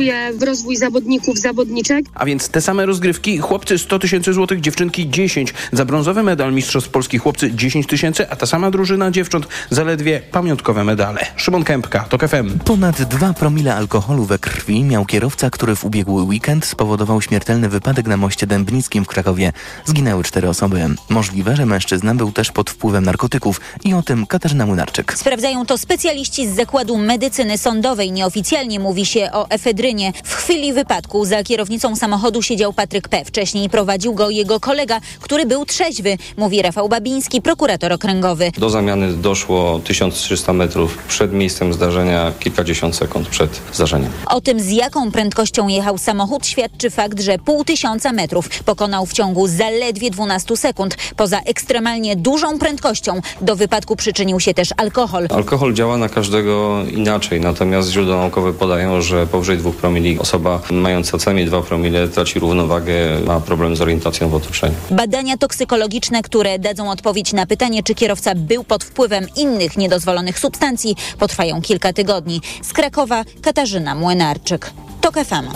inwestuje w rozwój zawodników, zawodniczek. A więc te same rozgrywki, chłopcy 100 tysięcy złotych, dziewczynki 10. Za brązowy medal Mistrzostw Polski chłopcy 10 tysięcy, a ta sama drużyna dziewcząt zaledwie pamiątkowe medale. Szymon Kępka, TOK FM. Ponad 2 promile alkoholu we krwi miał kierowca, który w ubiegły weekend spowodował śmiertelny wypadek na moście Dębnickim w Krakowie. Zginęły cztery osoby. Możliwe, że mężczyzna był też pod wpływem narkotyków i o tym Katarzyna Młynarczyk. Sprawdzają to specjaliści z Zakładu Medycyny Sądowej. Nieoficjalnie mówi się o efedrynie. W chwili wypadku za kierownicą samochodu siedział Patryk P. Wcześniej prowadził go jego kolega, który był trzeźwy, mówi Rafał Babiński, prokurator okręgowy. Do zamiany doszło 1300 metrów przed miejscem zdarzenia, kilkadziesiąt sekund przed zdarzeniem. O tym, z jaką prędkością jechał samochód, świadczy fakt, że pół tysiąca metrów pokonał w ciągu zaledwie 12 sekund. Poza ekstremalnie dużą prędkością do wypadku przyczynił się też alkohol. Alkohol działa na każdego inaczej, natomiast źródła naukowe podają, że powyżej 2 promili osoba mająca co najmniej 2 promile traci równowagę, ma problem z orientacją w otoczeniu. Badania toksykologiczne, które dadzą odpowiedź na pytanie, czy kierowca był pod wpływem innych niedozwolonych substancji, potrwają kilka tygodni. Z Krakowa Katarzyna Młynarczyk.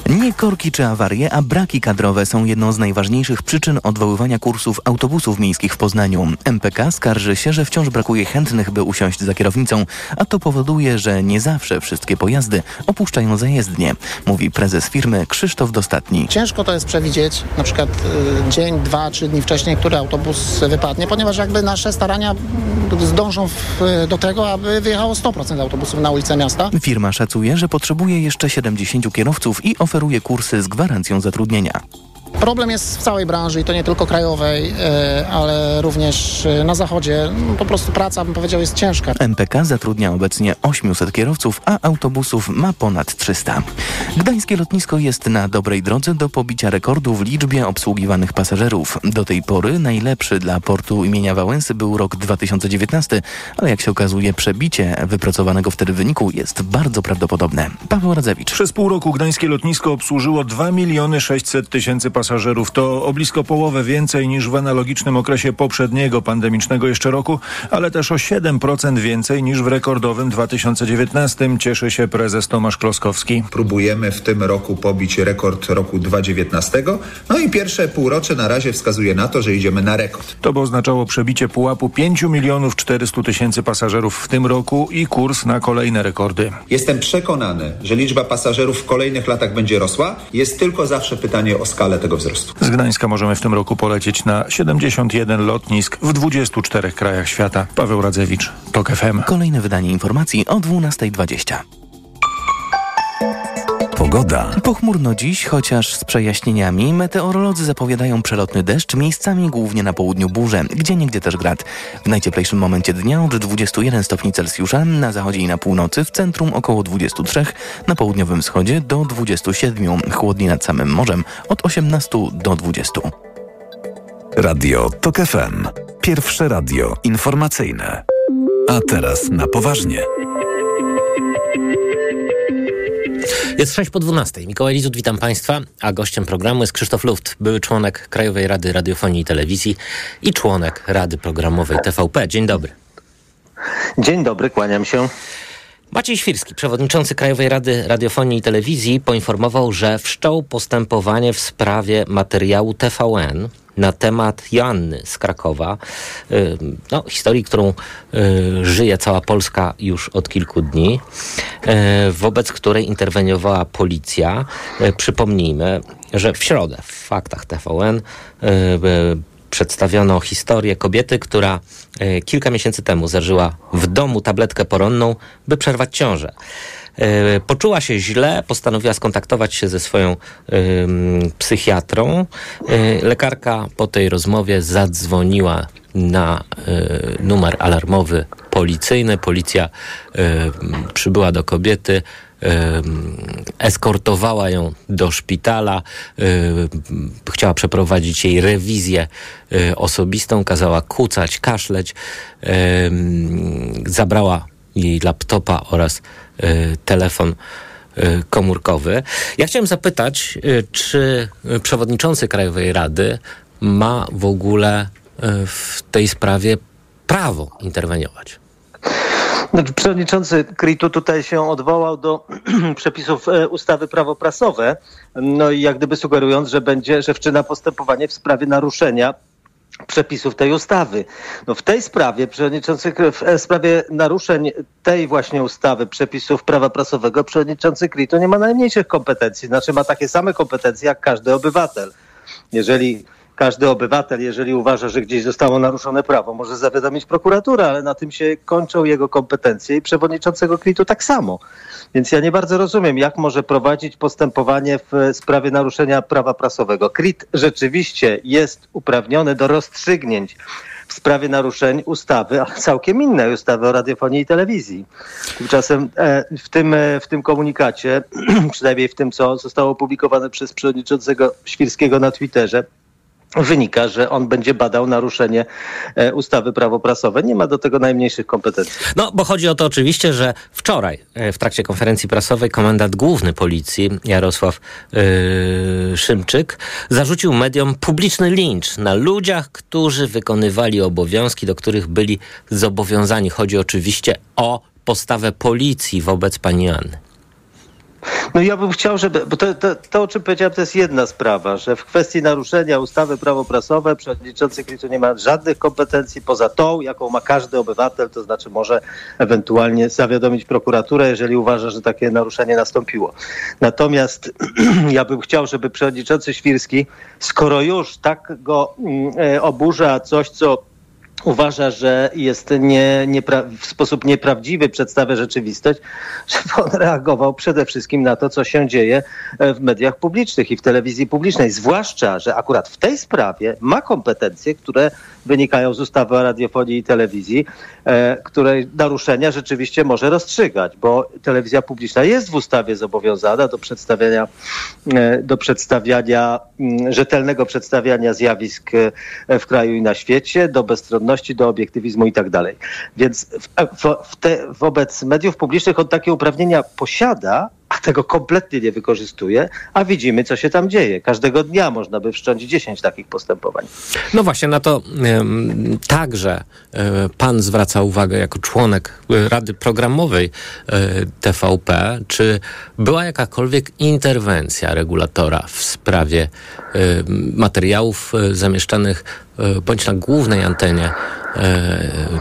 Nie korki czy awarie, a braki kadrowe są jedną z najważniejszych przyczyn odwoływania kursów autobusów miejskich w Poznaniu. MPK skarży się, że wciąż brakuje chętnych, by usiąść za kierownicą, a to powoduje, że nie zawsze wszystkie pojazdy opuszczają zajezdnię, mówi prezes firmy Krzysztof Dostatni. Ciężko to jest przewidzieć, na przykład y, dzień, dwa, trzy dni wcześniej, który autobus wypadnie, ponieważ jakby nasze starania zdążą w, do tego, aby wyjechało 100% autobusów na ulicę miasta. Firma szacuje, że potrzebuje jeszcze 70 kierowców i oferuje kursy z gwarancją zatrudnienia. Problem jest w całej branży i to nie tylko krajowej, e, ale również e, na zachodzie. Po prostu praca, bym powiedział, jest ciężka. MPK zatrudnia obecnie 800 kierowców, a autobusów ma ponad 300. Gdańskie lotnisko jest na dobrej drodze do pobicia rekordu w liczbie obsługiwanych pasażerów. Do tej pory najlepszy dla portu imienia Wałęsy był rok 2019, ale jak się okazuje przebicie wypracowanego wtedy wyniku jest bardzo prawdopodobne. Paweł Radzewicz. Przez pół roku gdańskie lotnisko obsłużyło 2 miliony 600 tysięcy pasażerów. To o blisko połowę więcej niż w analogicznym okresie poprzedniego pandemicznego jeszcze roku, ale też o 7% więcej niż w rekordowym 2019. Cieszy się prezes Tomasz Kloskowski. Próbujemy w tym roku pobić rekord roku 2019. No i pierwsze półrocze na razie wskazuje na to, że idziemy na rekord. To by oznaczało przebicie pułapu 5 milionów 400 tysięcy pasażerów w tym roku i kurs na kolejne rekordy. Jestem przekonany, że liczba pasażerów w kolejnych latach będzie rosła. Jest tylko zawsze pytanie o skalę tego wzrostu. Z Gdańska możemy w tym roku polecieć na 71 lotnisk w 24 krajach świata. Paweł Radzewicz, TOK FM. Kolejne wydanie informacji o 12.20. Pogoda. Pochmurno dziś, chociaż z przejaśnieniami. Meteorolodzy zapowiadają przelotny deszcz, miejscami głównie na południu burze, gdzie niegdzie też grad. W najcieplejszym momencie dnia od 21 stopni Celsjusza, na zachodzie i na północy, w centrum około 23, na południowym wschodzie do 27, chłodniej nad samym morzem od 18 do 20. Radio TOK FM. Pierwsze radio informacyjne. A teraz na poważnie. Jest 6 po 12. Mikołaj Lizut, witam Państwa, a gościem programu jest Krzysztof Luft, były członek Krajowej Rady Radiofonii i Telewizji i członek Rady Programowej TVP. Dzień dobry. Dzień dobry, kłaniam się. Maciej Świrski, przewodniczący Krajowej Rady Radiofonii i Telewizji, poinformował, że wszczął postępowanie w sprawie materiału TVN na temat Joanny z Krakowa. Y, No, historii, którą y, żyje cała Polska już od kilku dni, y, wobec której interweniowała policja. Przypomnijmy, że w środę w faktach TVN przedstawiono historię kobiety, która kilka miesięcy temu zażyła w domu tabletkę poronną, by przerwać ciążę. E, Poczuła się źle, postanowiła skontaktować się ze swoją psychiatrą. E, Lekarka po tej rozmowie zadzwoniła na e, numer alarmowy policyjny. Policja przybyła do kobiety, eskortowała ją do szpitala, chciała przeprowadzić jej rewizję osobistą, kazała kucać, kaszleć, zabrała jej laptopa oraz e, telefon e, komórkowy. Ja chciałem zapytać, e, czy przewodniczący Krajowej Rady ma w ogóle w tej sprawie prawo interweniować? No, przewodniczący Kritu tutaj się odwołał do przepisów e, ustawy prawo prasowe, no i jak gdyby sugerując, że będzie, że wszczyna postępowanie w sprawie naruszenia przepisów tej ustawy. No w tej sprawie, przewodniczący, w e, sprawie naruszeń tej właśnie ustawy, przepisów prawa prasowego, przewodniczący Kritu nie ma najmniejszych kompetencji. Znaczy ma takie same kompetencje jak każdy obywatel. Jeżeli każdy obywatel, jeżeli uważa, że gdzieś zostało naruszone prawo, może zawiadomić prokuraturę, ale na tym się kończą jego kompetencje i przewodniczącego Kritu tak samo. Więc ja nie bardzo rozumiem, jak może prowadzić postępowanie w sprawie naruszenia prawa prasowego. KRIT rzeczywiście jest uprawniony do rozstrzygnięć w sprawie naruszeń ustawy, ale całkiem innej ustawy o radiofonii i telewizji. Tymczasem e, w tym, e, w tym komunikacie, przynajmniej w tym, co zostało opublikowane przez przewodniczącego Świrskiego na Twitterze, wynika, że on będzie badał naruszenie e, ustawy prawo prasowe. Nie ma do tego najmniejszych kompetencji. No, bo chodzi o to oczywiście, że wczoraj e, w trakcie konferencji prasowej komendant główny policji Jarosław yy, Szymczyk zarzucił mediom publiczny lincz na ludziach, którzy wykonywali obowiązki, do których byli zobowiązani. Chodzi oczywiście o postawę policji wobec pani Anny. No ja bym chciał, żeby, bo to, to, to, o czym powiedziałem, to jest jedna sprawa, że w kwestii naruszenia ustawy prawo prasowe przewodniczący Klitu nie ma żadnych kompetencji poza tą, jaką ma każdy obywatel, to znaczy może ewentualnie zawiadomić prokuraturę, jeżeli uważa, że takie naruszenie nastąpiło. Natomiast ja bym chciał, żeby przewodniczący Świrski, skoro już tak go mm, e, oburza coś, co uważa, że jest nie, w sposób nieprawdziwy przedstawia rzeczywistość, żeby on reagował przede wszystkim na to, co się dzieje e, w mediach publicznych i w telewizji publicznej. Zwłaszcza, że akurat w tej sprawie ma kompetencje, które wynikają z ustawy o radiofonii i telewizji, e, której naruszenia rzeczywiście może rozstrzygać, bo telewizja publiczna jest w ustawie zobowiązana do przedstawiania, e, do przedstawiania mm, rzetelnego przedstawiania zjawisk w kraju i na świecie, do bezstronności do obiektywizmu i tak dalej. Więc w, w, te, wobec mediów publicznych on takie uprawnienia posiada, tego kompletnie nie wykorzystuje, a widzimy, co się tam dzieje. Każdego dnia można by wszcząć 10 takich postępowań. No właśnie, na to um, także um, pan zwraca uwagę jako członek e, Rady Programowej um, e, TVP, czy była jakakolwiek interwencja regulatora w sprawie materiałów zamieszczanych bądź na głównej antenie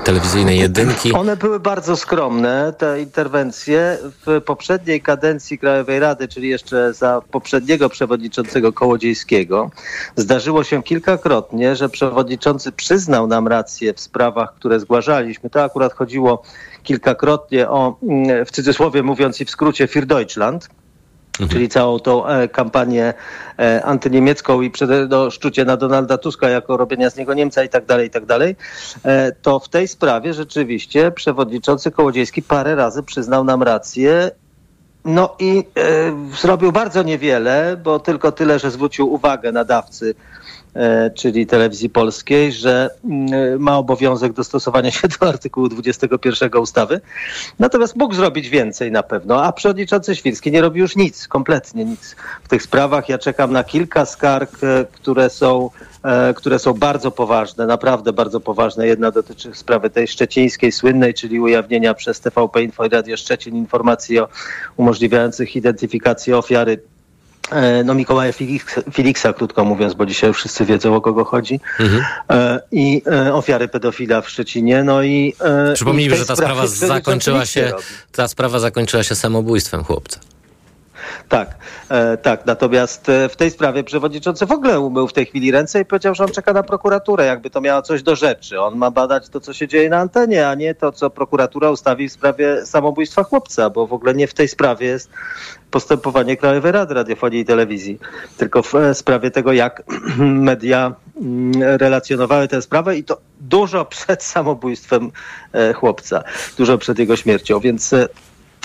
telewizyjnej jedynki. One były bardzo skromne, te interwencje. W poprzedniej kadencji Krajowej Rady, czyli jeszcze za poprzedniego przewodniczącego Kołodziejskiego, zdarzyło się kilkakrotnie, że przewodniczący przyznał nam rację w sprawach, które zgłaszaliśmy. To akurat chodziło kilkakrotnie o, mm, w cudzysłowie mówiąc i w skrócie, Für Deutschland mhm. czyli całą tą e, kampanię e, antyniemiecką i przede, no, szczucie na Donalda Tuska jako robienia z niego Niemca i tak dalej, i tak dalej, e, to w tej sprawie rzeczywiście przewodniczący Kołodziejski parę razy przyznał nam rację no i e, zrobił bardzo niewiele, bo tylko tyle, że zwrócił uwagę nadawcy czyli telewizji polskiej, że mm, ma obowiązek dostosowania się do artykułu 21 ustawy. Natomiast mógł zrobić więcej na pewno, a przewodniczący Świrski nie robi już nic, kompletnie nic w tych sprawach. Ja czekam na kilka skarg, e, które są e, które są bardzo poważne, naprawdę bardzo poważne. Jedna dotyczy sprawy tej szczecińskiej, słynnej, czyli ujawnienia przez TVP Info i Radio Szczecin informacji o umożliwiających identyfikację ofiary E, no Mikołaja Filiksa, krótko mówiąc, bo dzisiaj wszyscy wiedzą o kogo chodzi, mhm. E, i e, ofiary pedofila w Szczecinie. No i Przypomnijmy, że ta sprawa zakończyła się, ta sprawa zakończyła się samobójstwem chłopca. Tak, e, tak. Natomiast e, w tej sprawie przewodniczący w ogóle umył w tej chwili ręce i powiedział, że on czeka na prokuraturę, jakby to miało coś do rzeczy. On ma badać to, co się dzieje na antenie, a nie to, co prokuratura ustawi w sprawie samobójstwa chłopca, bo w ogóle nie w tej sprawie jest postępowanie Krajowej Rady Radiofonii i Telewizji, tylko w e, sprawie tego, jak media mm, relacjonowały tę sprawę i to dużo przed samobójstwem e, chłopca, dużo przed jego śmiercią, więc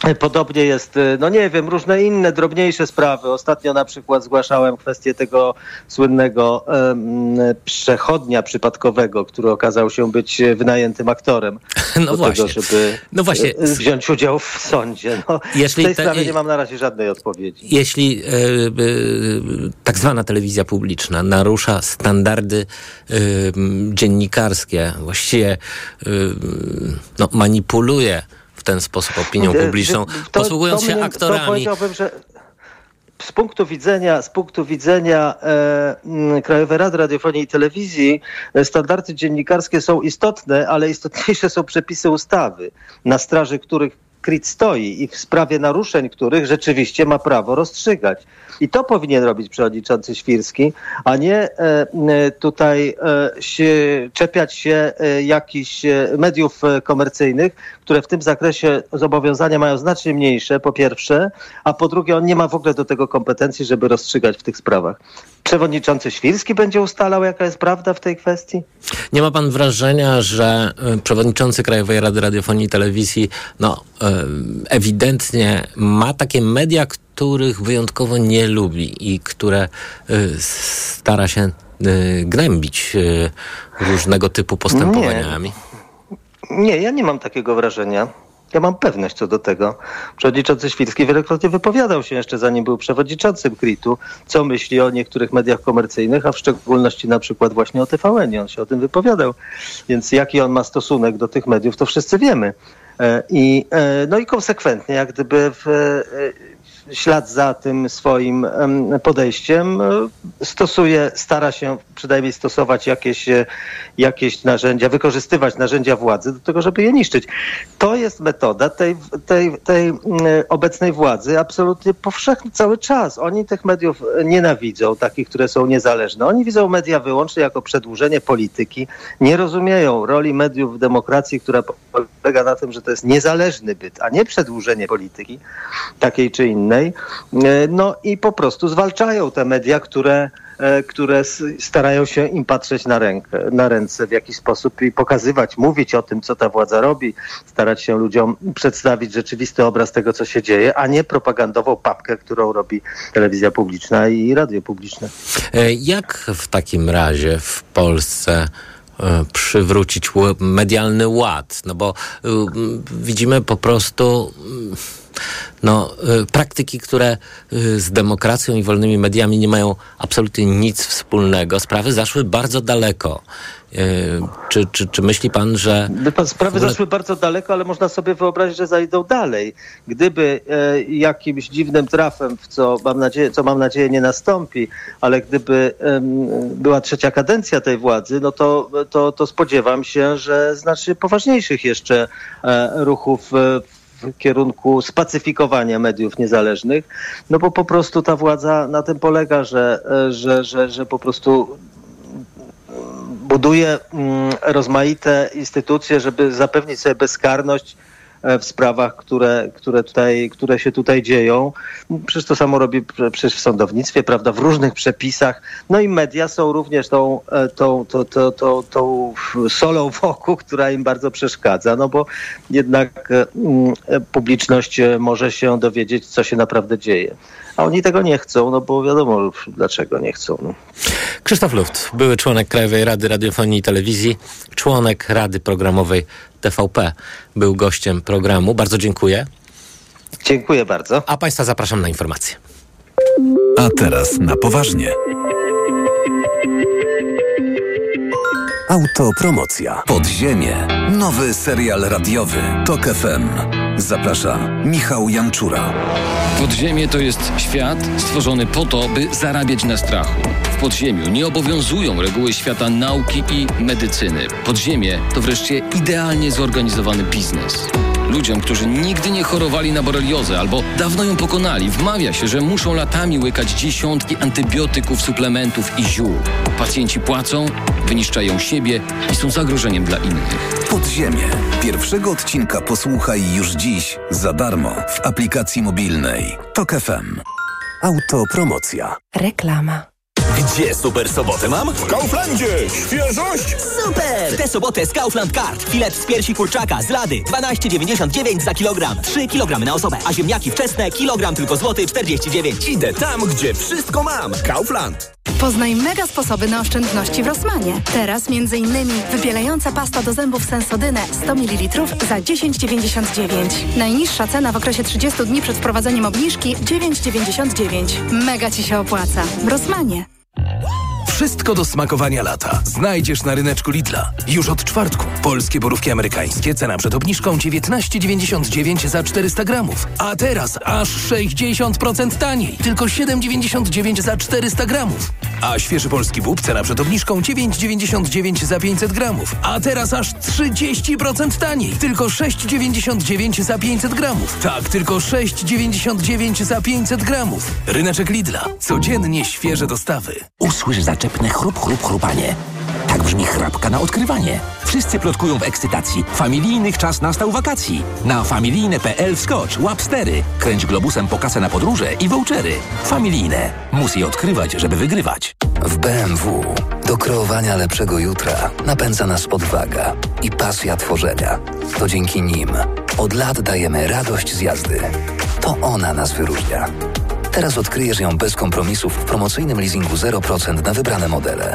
Podobnie jest, y, no nie wiem, różne inne, drobniejsze sprawy. Ostatnio na przykład zgłaszałem kwestię tego słynnego um, przechodnia przypadkowego, który okazał się być wynajętym aktorem. No do właśnie. Tego, żeby no właśnie. Y, wziąć udział w sądzie. No, Jeśli w tej te, sprawie nie mam na razie żadnej odpowiedzi. Jeśli e, e, tak zwana telewizja publiczna narusza standardy e, dziennikarskie, właściwie no, manipuluje ten sposób opinią publiczną, To- posługując to się mnie- To aktorami. powiedziałbym, że z punktu widzenia, z punktu widzenia e, Krajowej Rady Radiofonii i Telewizji e, standardy dziennikarskie są istotne, ale istotniejsze są przepisy ustawy, na straży których KRIT stoi i w sprawie naruszeń których rzeczywiście ma prawo rozstrzygać. I to powinien robić przewodniczący Świrski, a nie e, m, tutaj e, czepiać się e, jakichś e, mediów e, komercyjnych, które w tym zakresie zobowiązania mają znacznie mniejsze, po pierwsze, a po drugie on nie ma w ogóle do tego kompetencji, żeby rozstrzygać w tych sprawach. Przewodniczący Świrski będzie ustalał, jaka jest prawda w tej kwestii? Nie ma pan wrażenia, że przewodniczący Krajowej Rady Radiofonii i Telewizji no, ewidentnie ma takie media, których wyjątkowo nie lubi i które y, stara się y, gnębić y, różnego typu postępowaniami? Nie, ja nie mam takiego wrażenia. Ja mam pewność co do tego. Przewodniczący Świrski wielokrotnie wypowiadał się jeszcze zanim był przewodniczącym KRIT-u, co myśli o niektórych mediach komercyjnych, a w szczególności na przykład właśnie o TVN. On się o tym wypowiadał. Więc jaki on ma stosunek do tych mediów, to wszyscy wiemy. E, I, e, no i konsekwentnie, jak gdyby w e, ślad za tym swoim em, podejściem e, stosuje, stara się przynajmniej stosować jakieś, e, jakieś narzędzia, wykorzystywać narzędzia władzy do tego, żeby je niszczyć. To jest metoda tej, tej, tej mm, obecnej władzy absolutnie powszechna cały czas. Oni tych mediów nienawidzą, takich, które są niezależne. Oni widzą media wyłącznie jako przedłużenie polityki. Nie rozumieją roli mediów w demokracji, która polega na tym, że to jest niezależny byt, a nie przedłużenie polityki takiej czy innej. E, No i po prostu zwalczają te media, które, e, które starają się im patrzeć na, rękę, na ręce w jakiś sposób i pokazywać, mówić o tym, co ta władza robi, starać się ludziom przedstawić rzeczywisty obraz tego, co się dzieje, a nie propagandową papkę, którą robi telewizja publiczna i radio publiczne. E, Jak w takim razie w Polsce przywrócić medialny ład? No bo y, widzimy po prostu no, y, praktyki, które y, z demokracją i wolnymi mediami nie mają absolutnie nic wspólnego. Sprawy zaszły bardzo daleko. Y, Czy, czy, czy myśli pan, że... Sprawy ogóle- zaszły bardzo daleko, ale można sobie wyobrazić, że zajdą dalej. Gdyby e, jakimś dziwnym trafem, w co mam nadzieję, co mam nadzieję nie nastąpi, ale gdyby em, była trzecia kadencja tej władzy, no to, to, to spodziewam się, że znacznie poważniejszych jeszcze e, ruchów e, w kierunku spacyfikowania mediów niezależnych, no bo po prostu ta władza na tym polega, że, że, że, że po prostu buduje mm, rozmaite instytucje, żeby zapewnić sobie bezkarność w sprawach, które, które, tutaj, które się tutaj dzieją. Przecież to samo robi prze- przecież w sądownictwie, prawda, w różnych przepisach. No i media są również tą, e, tą, tą, tą, tą, tą solą wokół, która im bardzo przeszkadza, no bo jednak e, e, publiczność e, może się dowiedzieć, co się naprawdę dzieje. A oni tego nie chcą, no bo wiadomo dlaczego nie chcą. No. Krzysztof Luft, były członek Krajowej Rady Radiofonii i Telewizji, członek Rady Programowej TVP, był gościem programu. Bardzo dziękuję. Dziękuję bardzo. A Państwa zapraszam na informacje. A teraz na poważnie. Autopromocja. Podziemie. Nowy serial radiowy. Tok FM. Zaprasza Michał Janczura. Podziemie to jest świat stworzony po to, by zarabiać na strachu. W podziemiu nie obowiązują reguły świata nauki i medycyny. Podziemie to wreszcie idealnie zorganizowany biznes. Ludziom, którzy nigdy nie chorowali na boreliozę albo dawno ją pokonali, wmawia się, że muszą latami łykać dziesiątki antybiotyków, suplementów i ziół. Pacjenci płacą, wyniszczają siebie i są zagrożeniem dla innych. Podziemie. Pierwszego odcinka posłuchaj już dziś za darmo w aplikacji mobilnej. Tok FM. Autopromocja. Reklama. Gdzie super sobotę mam? W Kauflandzie! Świeżość! Super! Tę sobotę z Kaufland Card. Filet z piersi kurczaka z lady 12,99 za kilogram. 3 kg na osobę. A ziemniaki wczesne kilogram tylko złoty 49. Idę tam, gdzie wszystko mam. Kaufland. Poznaj mega sposoby na oszczędności w Rosmanie. Teraz m.in. wybielająca pasta do zębów Sensodyne 100 ml za 10,99. Najniższa cena w okresie 30 dni przed wprowadzeniem obniżki 9,99. Mega Ci się opłaca. W Rosmanie. Wszystko do smakowania lata znajdziesz na ryneczku Lidla. Już od czwartku. Polskie borówki amerykańskie, cena przed obniżką 19,99 za 400 gramów. A teraz aż 60% taniej. Tylko 7,99 za 400 gramów. A świeży polski bób, cena przed obniżką 9,99 za 500 gramów. A teraz aż 30% taniej. Tylko 6,99 za 500 gramów. Tak, tylko 6,99 za 500 gramów. Ryneczek Lidla. Codziennie świeże dostawy. Usłysz zaczepne chrup, chrup, chrupanie. Brzmi chrapka na odkrywanie. Wszyscy plotkują w ekscytacji. Familijnych czas nastał wakacji. Na familijne.pl wskocz, łap stery. Kręć globusem po kasę na podróże i vouchery. Familijne. Mus je odkrywać, żeby wygrywać. W BMW do kreowania lepszego jutra napędza nas odwaga i pasja tworzenia. To dzięki nim od lat dajemy radość z jazdy. To ona nas wyróżnia. Teraz odkryjesz ją bez kompromisów w promocyjnym leasingu 0% na wybrane modele.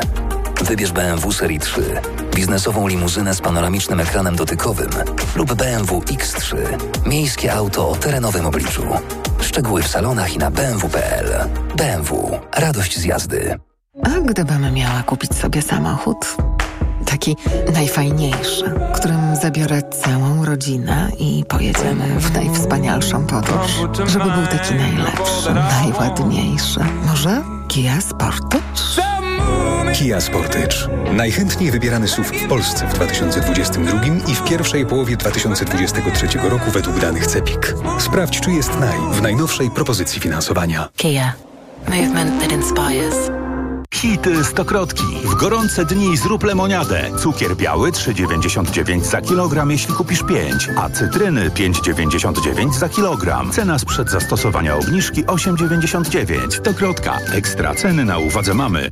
Wybierz BMW Serii 3, biznesową limuzynę z panoramicznym ekranem dotykowym lub BMW X3, miejskie auto o terenowym obliczu. Szczegóły w salonach i na bmw.pl. BMW. Radość z jazdy. A gdybym miała kupić sobie samochód? Taki najfajniejszy, którym zabiorę całą rodzinę i pojedziemy w najwspanialszą podróż. Żeby był taki najlepszy, najładniejszy. Może Kia Sportage? Kia Sportage. Najchętniej wybierany SUV w Polsce w 2022 i w pierwszej połowie 2023 roku według danych CEPIK. Sprawdź, czy jest naj w najnowszej propozycji finansowania. Kia. Movement that inspires. Hity stokrotki. W gorące dni zrób lemoniadę. Cukier biały 3,99 za kilogram, jeśli kupisz 5, a cytryny 5,99 za kilogram. Cena sprzed zastosowania obniżki 8,99. Stokrotka. Ekstra ceny na uwadze mamy.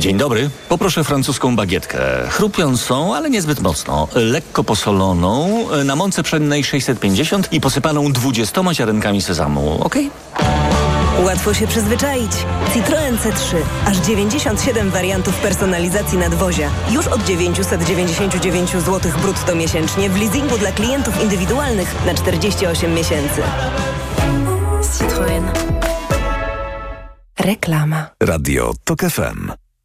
Dzień dobry. Poproszę francuską bagietkę. Chrupiącą, ale niezbyt mocno. Lekko posoloną, na mące pszennej 650 i posypaną 20 ziarenkami sezamu. Ok? Łatwo się przyzwyczaić. Citroen C3. Aż 97 wariantów personalizacji nadwozia. Już od 999 zł brutto miesięcznie w leasingu dla klientów indywidualnych na 48 miesięcy. Citroen. Reklama. Radio TOK FM.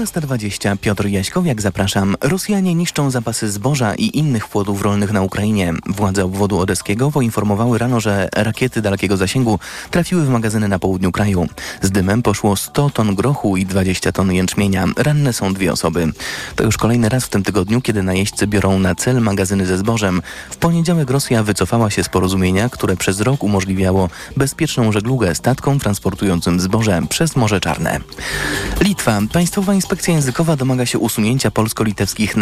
12.20 Piotr Jaśkowiak, zapraszam. Rosjanie niszczą zapasy zboża i innych płodów rolnych na Ukrainie. Władze obwodu odeskiego poinformowały rano, że rakiety dalekiego zasięgu trafiły w magazyny na południu kraju. Z dymem poszło 100 ton grochu i 20 ton jęczmienia. Ranne są dwie osoby. To już kolejny raz w tym tygodniu, kiedy najeźdźcy biorą na cel magazyny ze zbożem. W poniedziałek Rosja wycofała się z porozumienia, które przez rok umożliwiało bezpieczną żeglugę statkom transportującym zboże przez Morze Czarne. Litwa. Państwowa Inspekcja Językowa domaga się usunięcia polsko-litewskich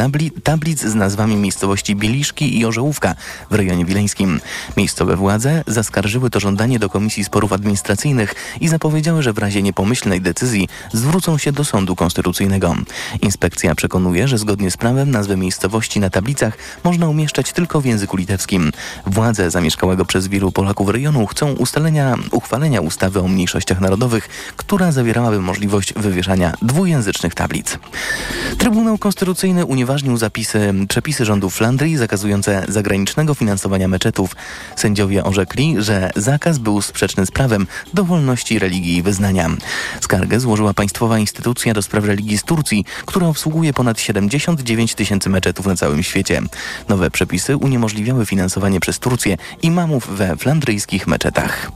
tablic z nazwami miejscowości Bieliszki i Orzełówka w rejonie wileńskim. Miejscowe władze zaskarżyły to żądanie do Komisji Sporów Administracyjnych i zapowiedziały, że w razie niepomyślnej decyzji zwrócą się do Sądu Konstytucyjnego. Inspekcja przekonuje, że zgodnie z prawem nazwy miejscowości na tablicach można umieszczać tylko w języku litewskim. Władze zamieszkałego przez wielu Polaków rejonu chcą ustalenia, uchwalenia ustawy o mniejszościach narodowych, która zawierałaby możliwość wywieszania dwujęzycznych tablic. Trybunał Konstytucyjny unieważnił zapisy, przepisy rządu Flandrii zakazujące zagranicznego finansowania meczetów. Sędziowie orzekli, że zakaz był sprzeczny z prawem do wolności religii i wyznania. Skargę złożyła państwowa instytucja do spraw religii z Turcji, która obsługuje ponad 79 tysięcy meczetów na całym świecie. Nowe przepisy uniemożliwiały finansowanie przez Turcję imamów we flandryjskich meczetach.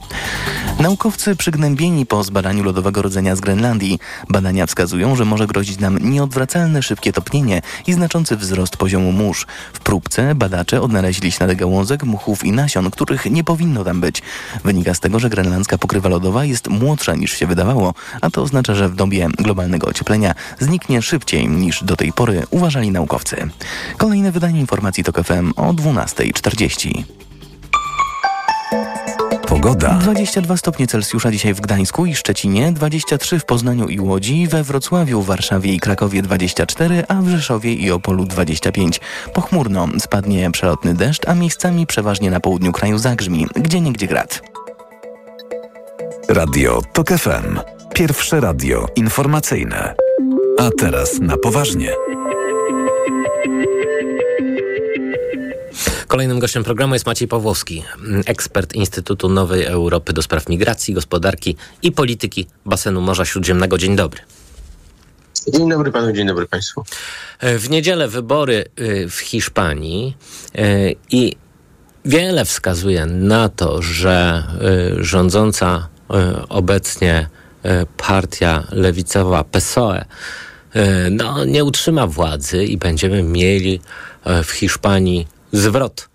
Naukowcy przygnębieni po zbadaniu lodowego rodzenia z Grenlandii. Badania wskazują, że może grozić nam nieodwracalne szybkie topnienie i znaczący wzrost poziomu mórz. W próbce badacze odnaleźli ślady gałązek, muchów i nasion, których nie powinno tam być. Wynika z tego, że grenlandzka pokrywa lodowa jest młodsza niż się wydawało, a to oznacza, że w dobie globalnego ocieplenia zniknie szybciej niż do tej pory uważali naukowcy. Kolejne wydanie informacji TOK FM o 12.40. Pogoda. 22 stopnie Celsjusza dzisiaj w Gdańsku i Szczecinie, 23 w Poznaniu i Łodzi, we Wrocławiu, Warszawie i Krakowie 24, a w Rzeszowie i Opolu 25. Pochmurno, spadnie przelotny deszcz, a miejscami przeważnie na południu kraju zagrzmi, gdzie niegdzie grad. Radio TOK FM. Pierwsze radio informacyjne. A teraz na poważnie. Kolejnym gościem programu jest Maciej Pawłowski, ekspert Instytutu Nowej Europy do spraw migracji, gospodarki i polityki basenu Morza Śródziemnego. Dzień dobry. Dzień dobry panu, dzień dobry państwu. W niedzielę wybory y, w Hiszpanii y, i wiele wskazuje na to, że y, rządząca obecnie partia lewicowa PSOE no, nie utrzyma władzy i będziemy mieli w Hiszpanii zwrot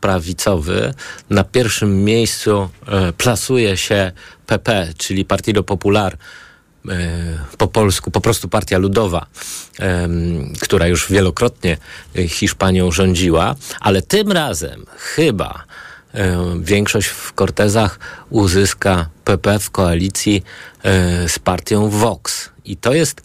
prawicowy. Na pierwszym miejscu plasuje się PP, czyli Partido Popular, po polsku po prostu Partia Ludowa, która już wielokrotnie Hiszpanią rządziła, ale tym razem chyba większość w Cortezach uzyska PP w koalicji z partią Vox. I to jest